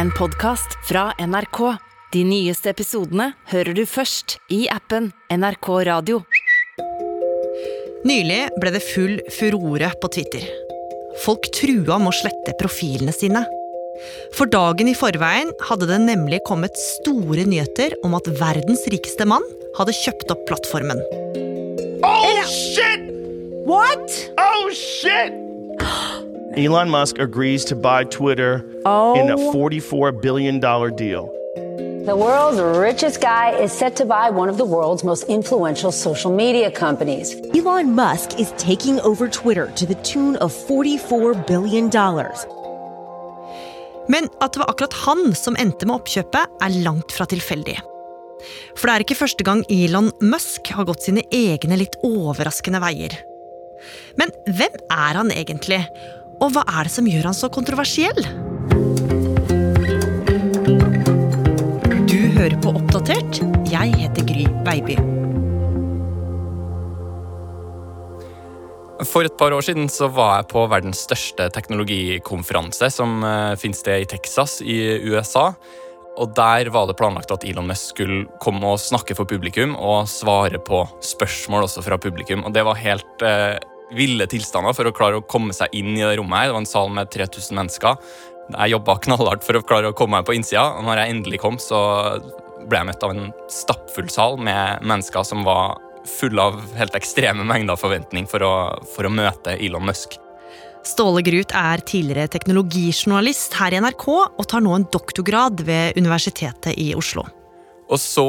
en podkast fra NRK. De nyeste episodene hører du først i appen NRK Radio. Nylig ble det full furore på Twitter. Folk trua med å slette profilene sine. For dagen i forveien hadde det nemlig kommet store nyheter om at verdens rikeste mann hadde kjøpt opp plattformen. Oh shit! What? Oh shit! Elon Musk agrees to buy Twitter in a $44 billion deal. The world's richest guy is set to buy one of the world's most influential social media companies. Elon Musk is taking over Twitter to the tune of $44 billion. Men at det var akkurat han som endte med oppkjøpet, er langt fra tilfeldig. For det er ikke første gang Elon Musk har gått sine egne litt overraskende veier. Men hvem er han egentlig, og hva er det som gjør han så kontroversiell? Du hører på Oppdatert. Jeg heter Gry Baby. For et par år siden så var jeg på verdens største teknologikonferanse, som finner finnes det i Texas i USA. Og Der var det planlagt at Elon Musk skulle komme og snakke for publikum og svare på spørsmål også fra publikum. Og Det var helt uh, ville tilstander for å klare å komme seg inn i det rommet. her. Det var en sal med 3000 mennesker. Jeg jobba knallhardt for å klare å komme meg på innsida, og når jeg endelig kom, så ble jeg møtt av en stappfull sal med mennesker som var fulle av helt ekstreme mengder forventning for å, for å møte Elon Musk. Ståle Grut er tidligere teknologijournalist her i NRK og tar nå en doktorgrad ved Universitetet i Oslo. Og så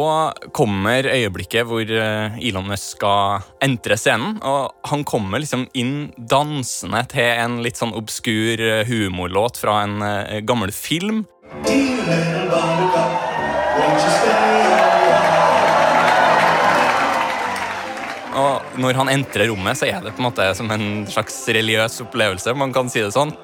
kommer øyeblikket hvor eh, Elon Musk skal entre scenen. Og han kommer liksom inn dansende til en litt sånn obskur eh, humorlåt fra en eh, gammel film. Og når han entrer rommet, så er det på en måte som en slags religiøs opplevelse. man kan si det sånn.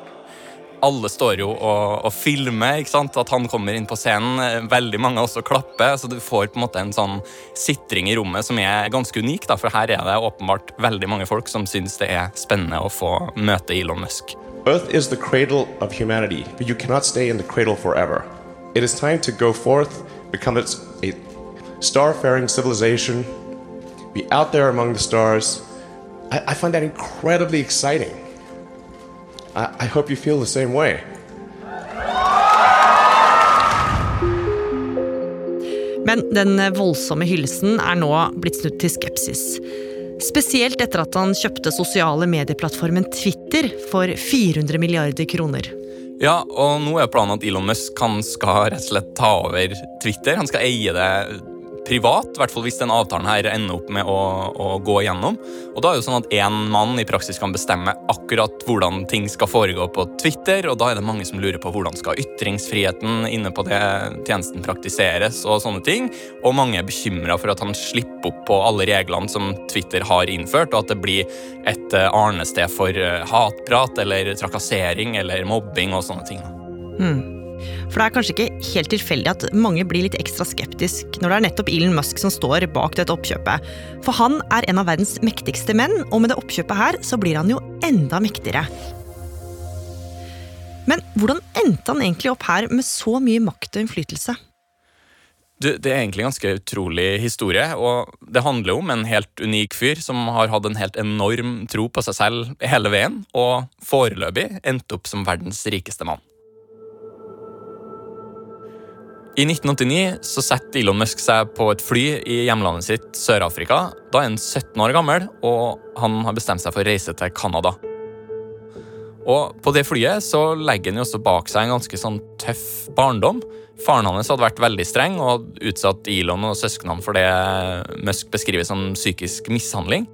Alle står jo og, og filmer ikke sant? at han kommer inn på scenen. Veldig mange også klapper. så Du får på en måte en sånn sitring i rommet som er ganske unik. Da, for her er det åpenbart veldig mange folk som syns det er spennende å få møte Elon Musk. Earth is the cradle of humanity, but you cannot stay in the cradle forever. It is time to go forth, become its, a starfaring civilization, be out there among the stars. I, I find that incredibly exciting. I, I hope you feel the same way. Men den voldsomme hyllesten er nå blitt snudd til skepsis. Spesielt etter at han kjøpte sosiale medieplattformen Twitter for 400 milliarder kroner. Ja, og nå er planen at Elon Musk han skal rett og slett ta over Twitter. Han skal eie det privat, i hvert fall hvis den avtalen her ender opp med å, å gå igjennom. Og da er det jo sånn at én mann i praksis kan bestemme akkurat hvordan ting skal foregå på Twitter, og da er det mange som lurer på hvordan skal ytringsfriheten inne på det tjenesten praktiseres, og sånne ting. Og mange er bekymra for at han slipper opp på alle reglene som Twitter har innført, og at det blir et eh, arnested for eh, hatprat eller trakassering eller mobbing og sånne ting. Hmm. For det er kanskje ikke helt tilfeldig at mange blir litt ekstra skeptisk når det er nettopp Elon Musk som står bak dette oppkjøpet. For han er en av verdens mektigste menn, og med det oppkjøpet her så blir han jo enda mektigere. Men hvordan endte han egentlig opp her med så mye makt og innflytelse? Du, det er egentlig en ganske utrolig historie, og det handler om en helt unik fyr som har hatt en helt enorm tro på seg selv hele veien, og foreløpig endte opp som verdens rikeste mann. I 1989 så setter Elon Musk seg på et fly i hjemlandet sitt, Sør-Afrika. Da er han 17 år gammel, og han har bestemt seg for å reise til Canada. Og På det flyet så legger han jo også bak seg en ganske sånn tøff barndom. Faren hans hadde vært veldig streng og utsatt Elon og søsknene for det Musk beskriver som psykisk mishandling.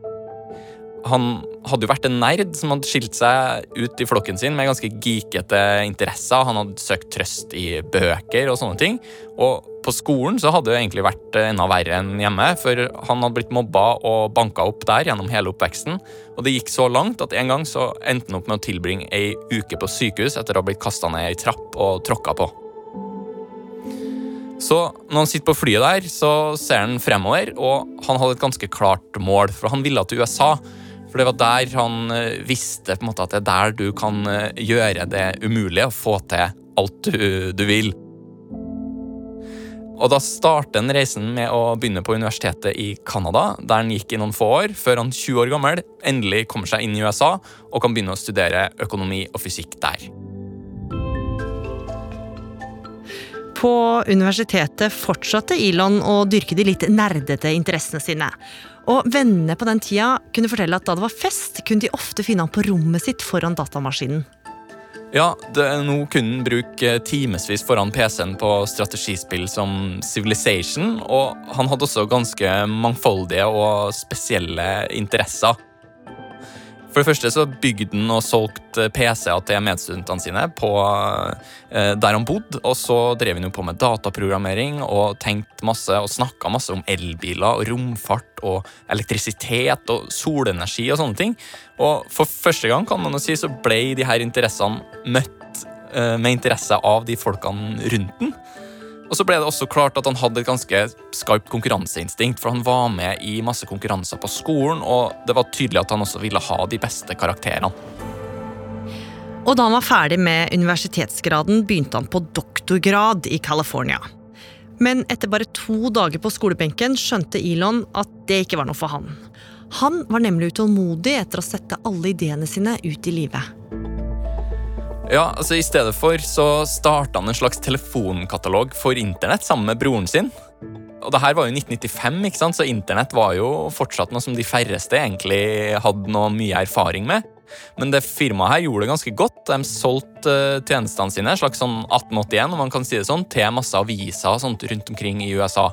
Han hadde jo vært en nerd som hadde skilt seg ut i flokken sin med ganske geekete interesser. Han hadde søkt trøst i bøker og sånne ting. Og på skolen så hadde det egentlig vært enda verre enn hjemme, for han hadde blitt mobba og banka opp der gjennom hele oppveksten. Og det gikk så langt at en gang så endte han opp med å tilbringe ei uke på sykehus etter å ha blitt kasta ned ei trapp og tråkka på. Så når han sitter på flyet der, så ser han fremover, og han hadde et ganske klart mål, for han ville til USA. For det var der han eh, visste på en måte at det er der du kan eh, gjøre det umulige og få til alt du, du vil. Og da starter han reisen med å begynne på universitetet i Canada, der han gikk i noen få år, før han 20 år gammel endelig kommer seg inn i USA og kan begynne å studere økonomi og fysikk der. På universitetet fortsatte Elon å dyrke de litt nerdete interessene sine. Og vennene på den tida kunne fortelle at da det var fest, kunne de ofte finne han på rommet sitt foran datamaskinen. Ja, det, nå kunne han bruke timevis foran PC-en på strategispill som Civilization, og han hadde også ganske mangfoldige og spesielle interesser. For det første så bygde han og solgte PC-er til medstudentene sine på eh, der han bodde. Og så drev han jo på med dataprogrammering og tenkte masse og snakka masse om elbiler og romfart og elektrisitet og solenergi og sånne ting. Og for første gang kan man jo si så ble de her interessene møtt eh, med interesse av de folkene rundt den. Og så ble det også klart at han hadde et ganske skarpt konkurranseinstinkt, for han var med i masse konkurranser på skolen, og det var tydelig at han også ville ha de beste karakterene. Og da han var ferdig med universitetsgraden, begynte han på doktorgrad i California. Men etter bare to dager på skolebenken skjønte Elon at det ikke var noe for han. Han var nemlig utålmodig etter å sette alle ideene sine ut i livet. Ja, altså I stedet for så starta han en slags telefonkatalog for internett sammen med broren sin. Og det her var jo 1995, ikke sant? så internett var jo fortsatt noe som de færreste egentlig hadde noe mye erfaring med. Men det firmaet her gjorde det ganske godt. De solgte uh, tjenestene sine slags sånn 1881, om man kan si det sånn, til masse aviser sånt rundt omkring i USA.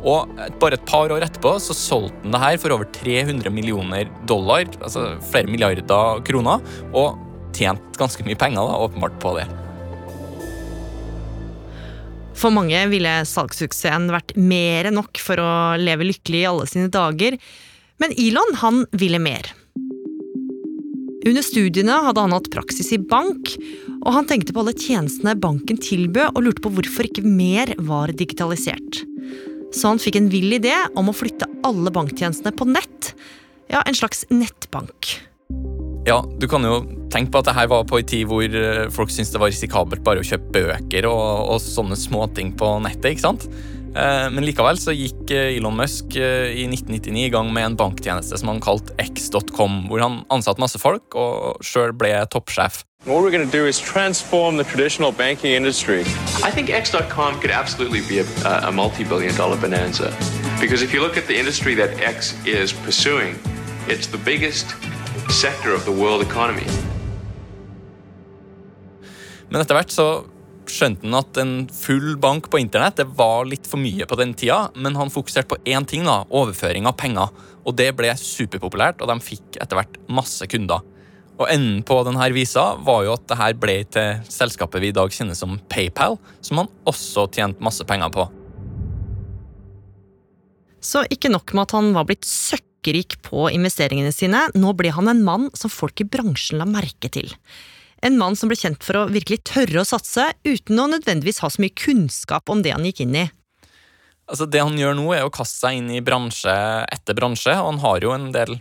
Og bare et par år etterpå så solgte han det her for over 300 millioner dollar, altså flere milliarder kroner. og tjent ganske mye penger da, åpenbart på det. For mange ville salgssuksessen vært mer enn nok for å leve lykkelig i alle sine dager, men Elon han ville mer. Under studiene hadde han hatt praksis i bank, og han tenkte på alle tjenestene banken tilbød, og lurte på hvorfor ikke mer var digitalisert. Så han fikk en vill idé om å flytte alle banktjenestene på nett. Ja, en slags nettbank. Ja, du kan jo tenke på at det her var på en tid hvor eh, folk syntes det var risikabelt bare å kjøpe bøker og, og sånne småting på nettet. ikke sant? Eh, men likevel så gikk eh, Elon Musk i 1999 i gang med en banktjeneste som han kalte X.com, hvor han ansatte masse folk og sjøl ble toppsjef. What we're going to do is transform the traditional banking industry. I think X.com could absolutely be a, a multi-billion dollar bonanza. Because if you look at the industry that X is pursuing, it's the biggest sector of the world economy. Men etter hvert så skjønte han at en full bank på internett det var litt for mye på den tida, men han fokuserte på én ting, da, overføring av penger. Og det ble superpopulært, og de fikk etter hvert masse kunder. Og Enden på denne visa var jo at det her ble til selskapet vi i dag kjenner som PayPal, som han også tjente masse penger på. Så ikke nok med at han var blitt søkk søkkrik på investeringene sine. Nå ble han en mann som folk i bransjen la merke til. En mann som ble kjent for å virkelig tørre å satse, uten å nødvendigvis ha så mye kunnskap om det han gikk inn i. Altså Det han gjør nå, er å kaste seg inn i bransje etter bransje, og han har jo en del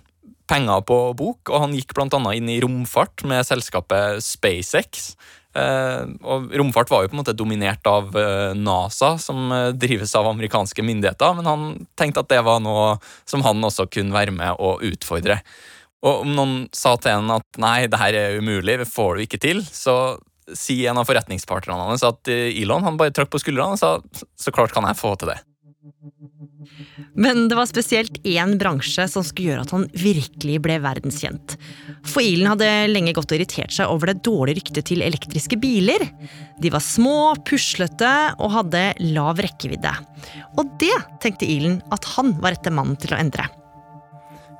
penger på bok, og han gikk annet inn i romfart med selskapet SpaceX. Eh, og romfart var jo på en måte dominert av eh, NASA, som eh, drives av amerikanske myndigheter, men han tenkte at det var noe som han også kunne være med å utfordre. Og om noen sa til en at nei, det her er umulig, det får du ikke til, så sier en av forretningspartnerne hans at Elon han bare trakk på skuldrene og sa så klart kan jeg få til det. Men det var spesielt én bransje som skulle gjøre at han virkelig ble verdenskjent. For Ilen hadde lenge gått og irritert seg over det dårlige ryktet til elektriske biler. De var små, puslete og hadde lav rekkevidde. Og det tenkte Ilen at han var rette mannen til å endre.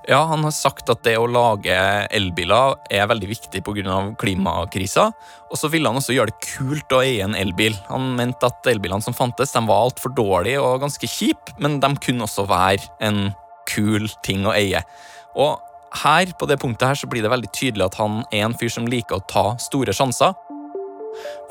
Ja, Han har sagt at det å lage elbiler er veldig viktig pga. klimakrisa. Og så ville han også gjøre det kult å eie en elbil. Han mente at elbilene som fantes, de var altfor dårlige og ganske kjipe, men de kunne også være en kul ting å eie. Og her, på det punktet her, så blir det veldig tydelig at han er en fyr som liker å ta store sjanser.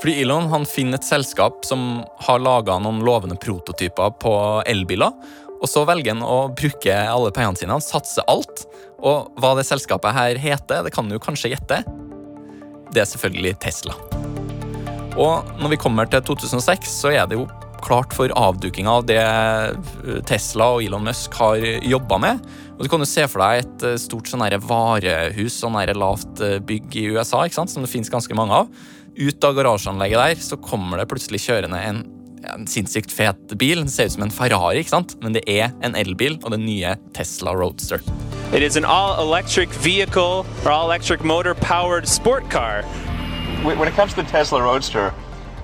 Fordi Elon han finner et selskap som har laga noen lovende prototyper på elbiler. Og så velger han å bruke alle pengene sine. Han satser alt. Og hva det selskapet her heter, det kan du kanskje gjette. Det er selvfølgelig Tesla. Og når vi kommer til 2006, så er det jo klart for avduking av det Tesla og Elon Musk har jobba med. Og Du kan jo se for deg et eh, stort sånn varehus, sånn lavt eh, bygg i USA, som det finnes ganske mange av. Ut av garasjeanlegget der så kommer det plutselig kjørende en, en sinnssykt fet bil. Den ser ut som en Ferrari, ikke sant? men det er en elbil og den nye Tesla Roadster. It is an all-electric vehicle or all-electric motor-powered sport car. When it comes to the Tesla Roadster,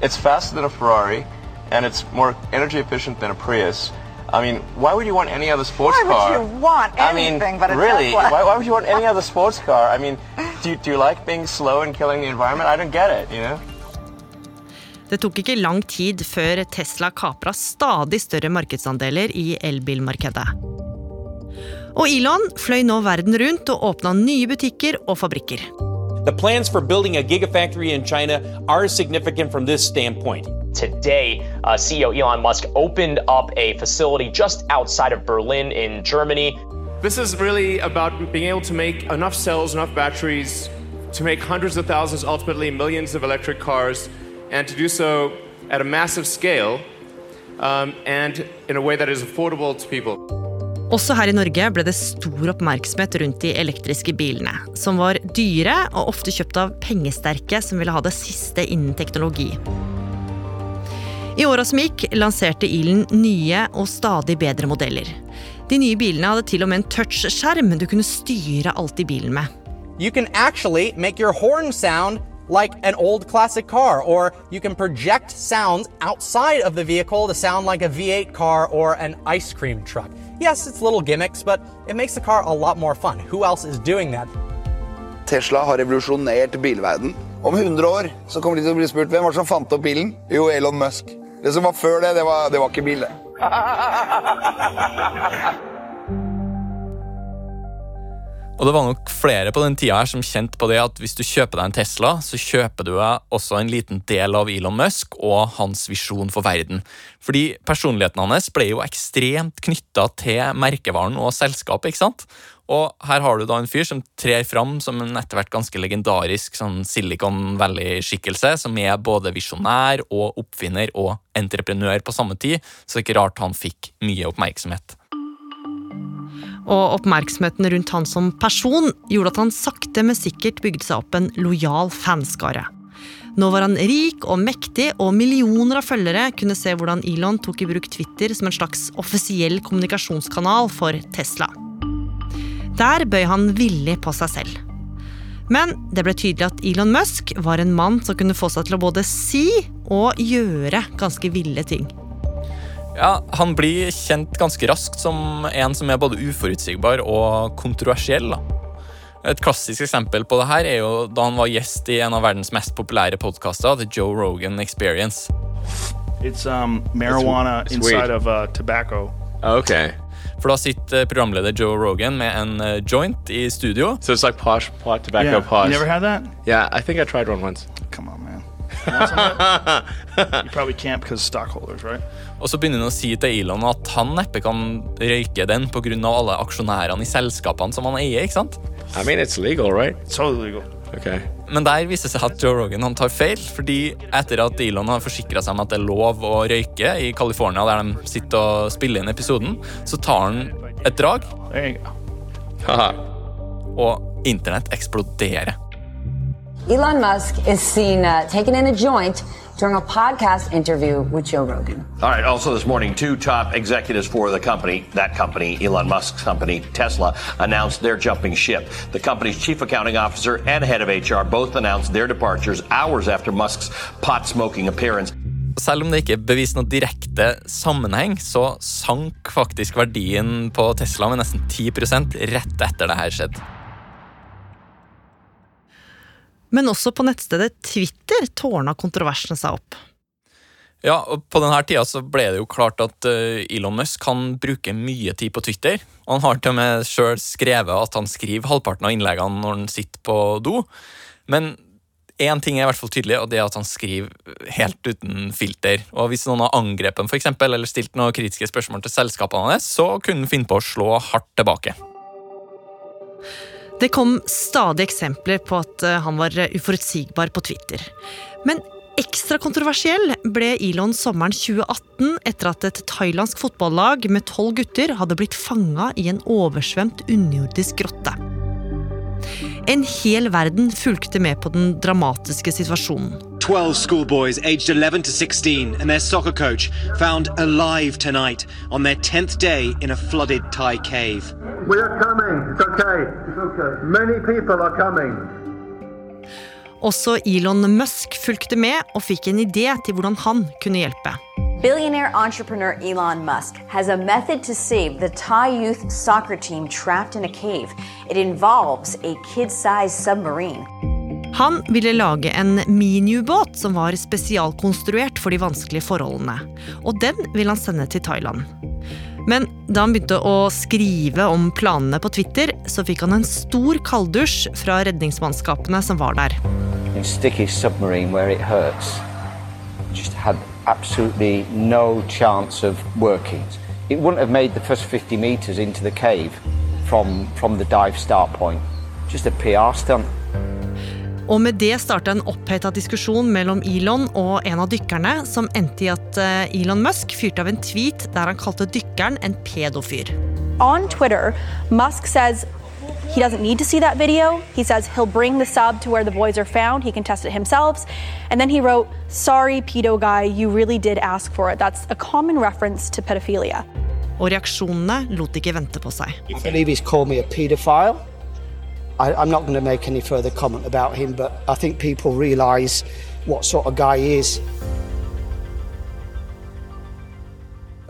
it's faster than a Ferrari, and it's more energy efficient than a Prius. I mean, why would you want any other sports why car? Why would you want anything I mean, but a really, Tesla? why, why would you want any other sports car? I mean, do you, do you like being slow and killing the environment? I don't get it, you know? Det tok ikke lang tid før Tesla kapra stadig større markedsandeler i elbilmarkedet. Og Elon fløy nå verden rundt og åpna nye butikker og fabrikker. The plans for building a gigafactory in China are significant from this standpoint. Today, uh, CEO Elon Musk opened up a facility just outside of Berlin in Germany. This is really about being able to make enough cells, enough batteries to make hundreds of thousands, ultimately millions of electric cars, and to do so at a massive scale um, and in a way that is affordable to people. Også her i Norge ble det stor oppmerksomhet rundt de elektriske bilene, som var dyre og ofte kjøpt av pengesterke som ville ha det siste innen teknologi. I åra som gikk, lanserte Elon nye og stadig bedre modeller. De nye bilene hadde til og med en touchskjerm du kunne styre alt i bilen med. You can actually make your horn sound like an old classic car, or you can project sounds outside of the vehicle to sound like a V8 car or an ice cream truck. Yes, it's little gimmicks, but it makes the car a lot more fun. Who else is doing that? Tesla har revolusjonert bilverden. Om 100 år så kommer de til å bli spurt hvem var som fant opp bilen. Jo, Elon Musk. Det som var før det, det var, det var ikke bil, det. Og det var nok flere på den tida her som kjente på det at hvis du kjøper deg en Tesla, så kjøper du deg også en liten del av Elon Musk og hans visjon for verden. Fordi personligheten hans ble jo ekstremt knytta til merkevaren og selskapet, ikke sant? Og her har du da en fyr som trer fram som en etter hvert ganske legendarisk sånn Silicon Valley-skikkelse, som er både visjonær og oppfinner og entreprenør på samme tid, så det er ikke rart han fikk mye oppmerksomhet. Og oppmerksomheten rundt han som person gjorde at han sakte, men sikkert bygde seg opp en lojal fanskare. Nå var han rik og mektig, og millioner av følgere kunne se hvordan Elon tok i bruk Twitter som en slags offisiell kommunikasjonskanal for Tesla. Der bøy han villig på seg selv. Men det ble tydelig at Elon Musk var en mann som kunne få seg til å både si og gjøre ganske ville ting. Ja, Han blir kjent ganske raskt som en som er både uforutsigbar og kontroversiell. da. Et klassisk eksempel på det her er jo da han var gjest i en av verdens mest populære podkaster, The Joe Rogan Experience. It's um, marijuana It's- it's inside of uh, tobacco. Ok. For da sitter programleder Joe Rogan med en eh, joint i studio. So it's like posh, pot, tobacco, Yeah. posh. You never had that? Yeah, I think I tried one once. On. You probably can't because stockholders, right? Og så begynner han å si til Elon at han neppe kan røyke den pga. alle aksjonærene i selskapene som han eier. ikke sant? I mean, it's legal, right? Totally legal. Okay. Men der viser det seg at Joe Rogan han tar feil. fordi etter at Elon har forsikra seg om at det er lov å røyke i California, der de sitter og spiller inn episoden, så tar han et drag. Og internett eksploderer. Elon Musk is seen uh, taking in a joint during a podcast interview with Joe Rogan. All right. Also, this morning, two top executives for the company, that company, Elon Musk's company, Tesla, announced they're jumping ship. The company's chief accounting officer and head of HR both announced their departures hours after Musk's pot smoking appearance. Selv om det ikke er bevist noe direkte sammenheng, så sank faktisk verdien på Tesla med nesten 10 rett etter det her skjedde. Men også på nettstedet Twitter tårna kontroversene seg opp. Ja, og På denne tida så ble det jo klart at eh, Elon Musk kan bruke mye tid på Twitter. Han har til og med sjøl skrevet at han skriver halvparten av innleggene når han sitter på do. Men én ting er i hvert fall tydelig, og det er at han skriver helt uten filter. Og Hvis noen har angrepet ham for eksempel, eller stilt noen kritiske spørsmål til selskapene hans, så kunne han finne på å slå hardt tilbake. Det kom stadig eksempler på at eh, han var uforutsigbar på Twitter. Men Ekstra kontroversiell ble Elon sommeren 2018 etter at et thailandsk fotballag med tolv gutter hadde blitt fanga i en oversvømt underjordisk grotte. En hel verden fulgte med på den dramatiske situasjonen. 12 schoolboys aged 11 to 16 and their soccer coach found alive tonight on their 10th day in a flooded Thai cave. We are coming. It's okay. It's okay. Many people are coming. Også Elon Musk fulgte med og fikk en idé til hvordan han kunne hjelpe. Billionaire entrepreneur Elon Musk has a method to save the Thai youth soccer team trapped in a cave. It involves a kid sized submarine. Han ville lage en miniubåt som var spesialkonstruert for de vanskelige forholdene. Og den ville han sende til Thailand. Men da han begynte å skrive om planene på Twitter, så fikk han en stor kalddusj fra redningsmannskapene som var der. sticky submarine where it hurts. Just had absolutely no chance of working. It wouldn't have made the first 50 metres into the cave from, from the dive start point. Just a PR stunt. Og med det starta en oppheta diskusjon mellom Elon og en av dykkerne, som endte i at eh, Elon Musk fyrte av en tweet der han kalte dykkeren en pedofyr. On Twitter, Musk says he doesn't need to see that video. He says he'll bring the sub to where the boys are found. He can test it himself. And then he wrote, Sorry, pedo guy, you really did ask for it. That's a common reference to pedophilia. Og reaksjonene lot ikke vente på seg. I believe he's called me a paedophile. I, I'm not going to make any further comment about him, but I think people realise what sort of guy he is.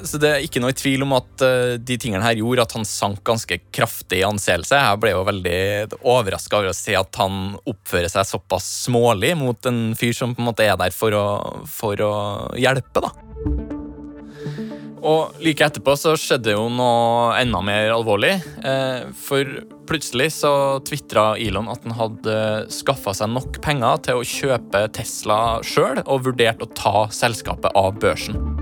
Så det er ikke noe tvil om at uh, de tingene her gjorde at han sank ganske kraftig i anseelse. Jeg ble jo veldig overraska over å se at han oppfører seg såpass smålig mot en fyr som på en måte er der for å, for å hjelpe, da. Og like etterpå så skjedde jo noe enda mer alvorlig. Uh, for plutselig så tvitra Elon at han hadde skaffa seg nok penger til å kjøpe Tesla sjøl, og vurderte å ta selskapet av børsen.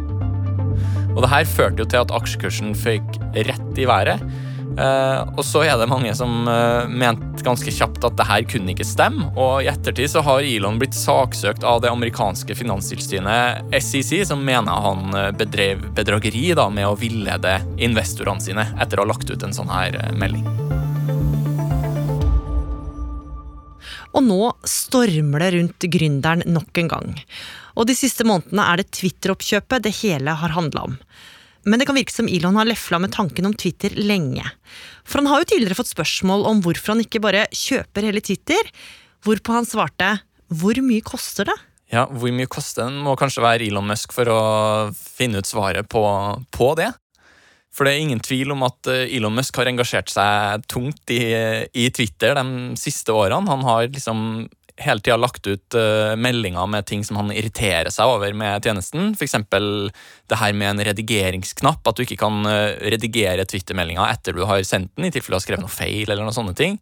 Og det her førte jo til at aksjekursen fikk rett i været. Uh, og så er det mange som uh, mente ganske kjapt at det her kunne ikke stemme. Og i ettertid så har Elon blitt saksøkt av det amerikanske finanstilsynet SEC, som mener han eh, bedrev bedrageri da, med å villede investorene sine etter å ha lagt ut en sånn her melding. Og nå stormer det rundt gründeren nok en gang. Og de siste månedene er det Twitter-oppkjøpet det hele har handla om. Men det kan virke som Elon har lefla med tanken om Twitter lenge. For han har jo tidligere fått spørsmål om hvorfor han ikke bare kjøper hele Twitter, hvorpå han svarte hvor mye koster det? Ja, Hvor mye koster den må kanskje være Elon Musk for å finne ut svaret på, på det. For det er ingen tvil om at eh, Elon Musk har engasjert seg tungt i, i Twitter de siste årene. Han har liksom hele tida lagt ut uh, meldinger med ting som han irriterer seg over med tjenesten. F.eks. det her med en redigeringsknapp, at du ikke kan uh, redigere Twitter-meldinga etter du har sendt den, i tilfelle du har skrevet noe feil. eller noen sånne ting.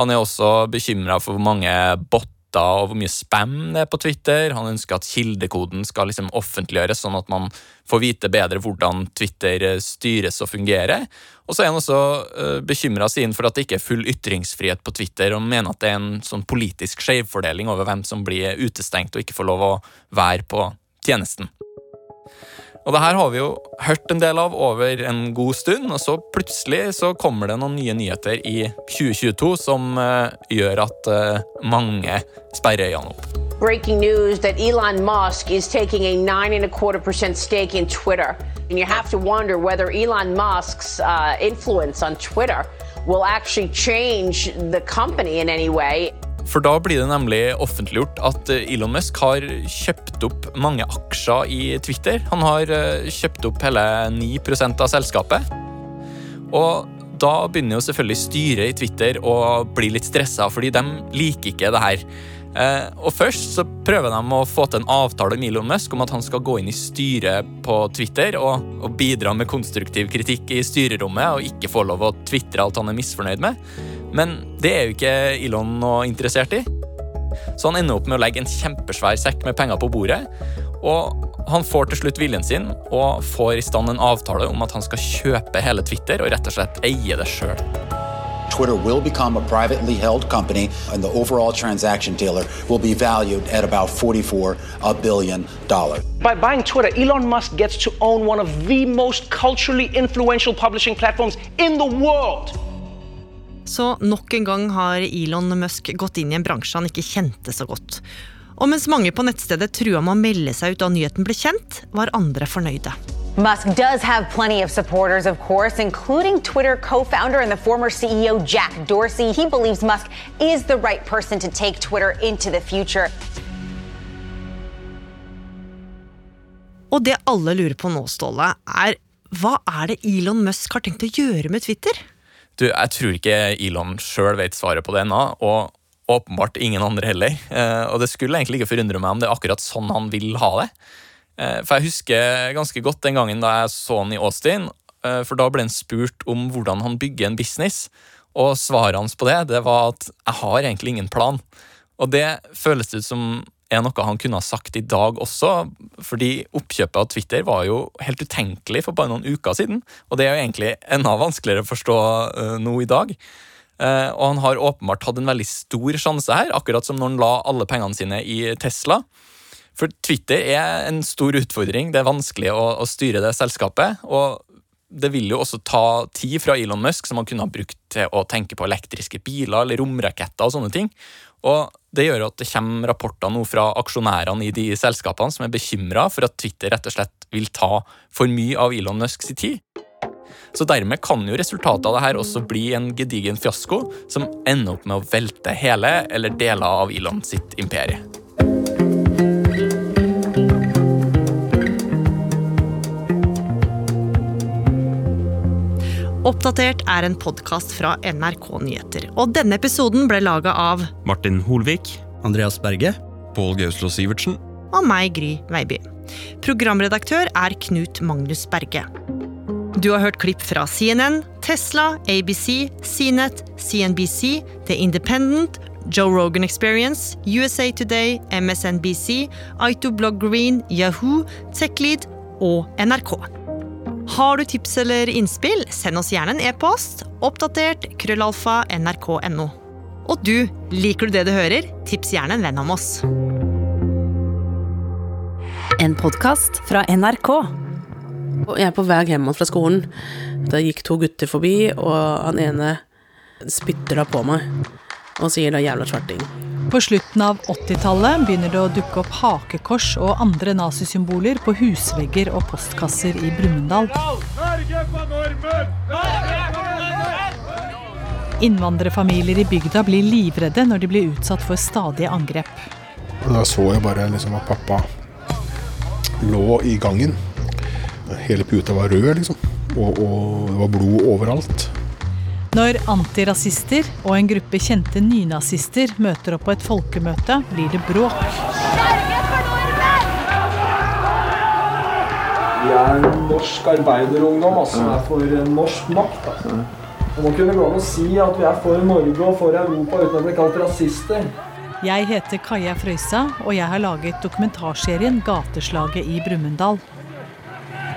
Han er også bekymra for hvor mange botter og hvor mye spam det er på Twitter. Han ønsker at kildekoden skal liksom offentliggjøres, sånn at man får vite bedre hvordan Twitter eh, styres og fungerer. Og så er han også uh, eh, bekymra siden for at det ikke er full ytringsfrihet på Twitter, og mener at det er en sånn politisk skjevfordeling over hvem som blir utestengt og ikke får lov å være på tjenesten. Og det her har vi jo hørt en del av over en god stund, og så plutselig så kommer det noen nye nyheter i 2022 som uh, gjør at uh, mange sperrer øynene opp. Breaking news that Elon Musk is taking a nine and a quarter percent stake in Twitter. And you have to wonder whether Elon Musk's uh, influence on Twitter will actually change the company in any way. For da blir det nemlig offentliggjort at eh, Elon Musk har kjøpt opp mange aksjer i Twitter. Han har eh, kjøpt opp hele 9% av selskapet. Og da begynner jo selvfølgelig styret i Twitter å bli litt stressa, fordi de liker ikke det her. Eh, og Først så prøver de å få til en avtale med Elon Musk om at han skal gå inn i styret på Twitter og, og bidra med konstruktiv kritikk i styrerommet og ikke få lov å tvitre alt han er misfornøyd med. Men det er jo ikke Elon noe interessert i. Så han ender opp med å legge en kjempesvær sekk med penger på bordet. Og han får til slutt viljen sin og får i stand en avtale om at han skal kjøpe hele Twitter og rett og slett eie det sjøl. Twitter will become a privately held company, and the overall transaction, dealer will be valued at about $44 billion. By buying Twitter, Elon Musk gets to own one of the most culturally influential publishing platforms in the world. Så nok en gang har Elon Musk gått inn i en bransje han ikke kjente så godt. Og mens mange på nettstedet trua med å melde seg ut da nyheten ble kjent, var andre fornøyde. Musk does have plenty of supporters, of course, including Twitter co founder and the former CEO Jack Dorsey. He believes Musk is the right person to take Twitter into the future. Og det alle lurer på nå, Ståle, er hva er det Elon Musk har tenkt å gjøre med Twitter? Du, Jeg tror ikke Elon sjøl vet svaret på det ennå, og åpenbart ingen andre heller. Eh, og det skulle egentlig ikke forundre meg om det er akkurat sånn han vil ha det. Eh, for jeg husker ganske godt den gangen da jeg så han i Austin, eh, for da ble han spurt om hvordan han bygger en business. Og svaret hans på det det var at 'jeg har egentlig ingen plan'. Og det føles ut som er noe han kunne ha sagt i dag også, fordi oppkjøpet av Twitter var jo helt utenkelig for bare noen uker siden. Og det er jo egentlig enda vanskeligere å forstå uh, nå i dag. Uh, og han har åpenbart hatt en veldig stor sjanse her, akkurat som når han la alle pengene sine i Tesla. For Twitter er en stor utfordring. Det er vanskelig å, å styre det selskapet. og det vil jo også ta tid fra Elon Musk, som han kunne ha brukt til å tenke på elektriske biler eller romraketter og sånne ting. Og det gjør at det kommer rapporter nå fra aksjonærene i de selskapene som er bekymra for at Twitter rett og slett vil ta for mye av Elon Musks tid. Så dermed kan jo resultatet av det her også bli en gedigen fiasko som ender opp med å velte hele eller deler av Elon sitt imperie. Oppdatert er en podkast fra NRK Nyheter. Og denne episoden ble laga av Martin Holvik. Andreas Berge. Pål Gauslo Sivertsen. Og meg, Gry Veiby. Programredaktør er Knut Magnus Berge. Du har hørt klipp fra CNN, Tesla, ABC, CNET, CNBC, The Independent, Joe Rogan Experience, USA Today, MSNBC, Aito Blog Green, Yahoo, TechLead og NRK. Har du tips eller innspill, send oss gjerne en e-post. Oppdatert krøllalfa nrk.no. Og du, liker du det du hører? Tips gjerne en venn om oss. En podkast fra NRK. Jeg er på vei hjem fra skolen. Da gikk to gutter forbi, og han ene spytter da på meg og sier da 'jævla svarting'. På slutten av 80-tallet begynner det å dukke opp hakekors og andre nazisymboler på husvegger og postkasser i Brumunddal. Innvandrerfamilier i bygda blir livredde når de blir utsatt for stadige angrep. Da så jeg bare liksom at pappa lå i gangen. Hele puta var rød, liksom. Og, og det var blod overalt. Når antirasister og en gruppe kjente nynazister møter opp på et folkemøte, blir det bråk. Vi er norsk arbeiderungdom, altså. Vi er for norsk makt. Altså. Og må kunne gå an å si at vi er for Norge og for Europa uten å bli kalt rasister. Jeg heter Kaja Frøysa, og jeg har laget dokumentarserien 'Gateslaget i Brumunddal'.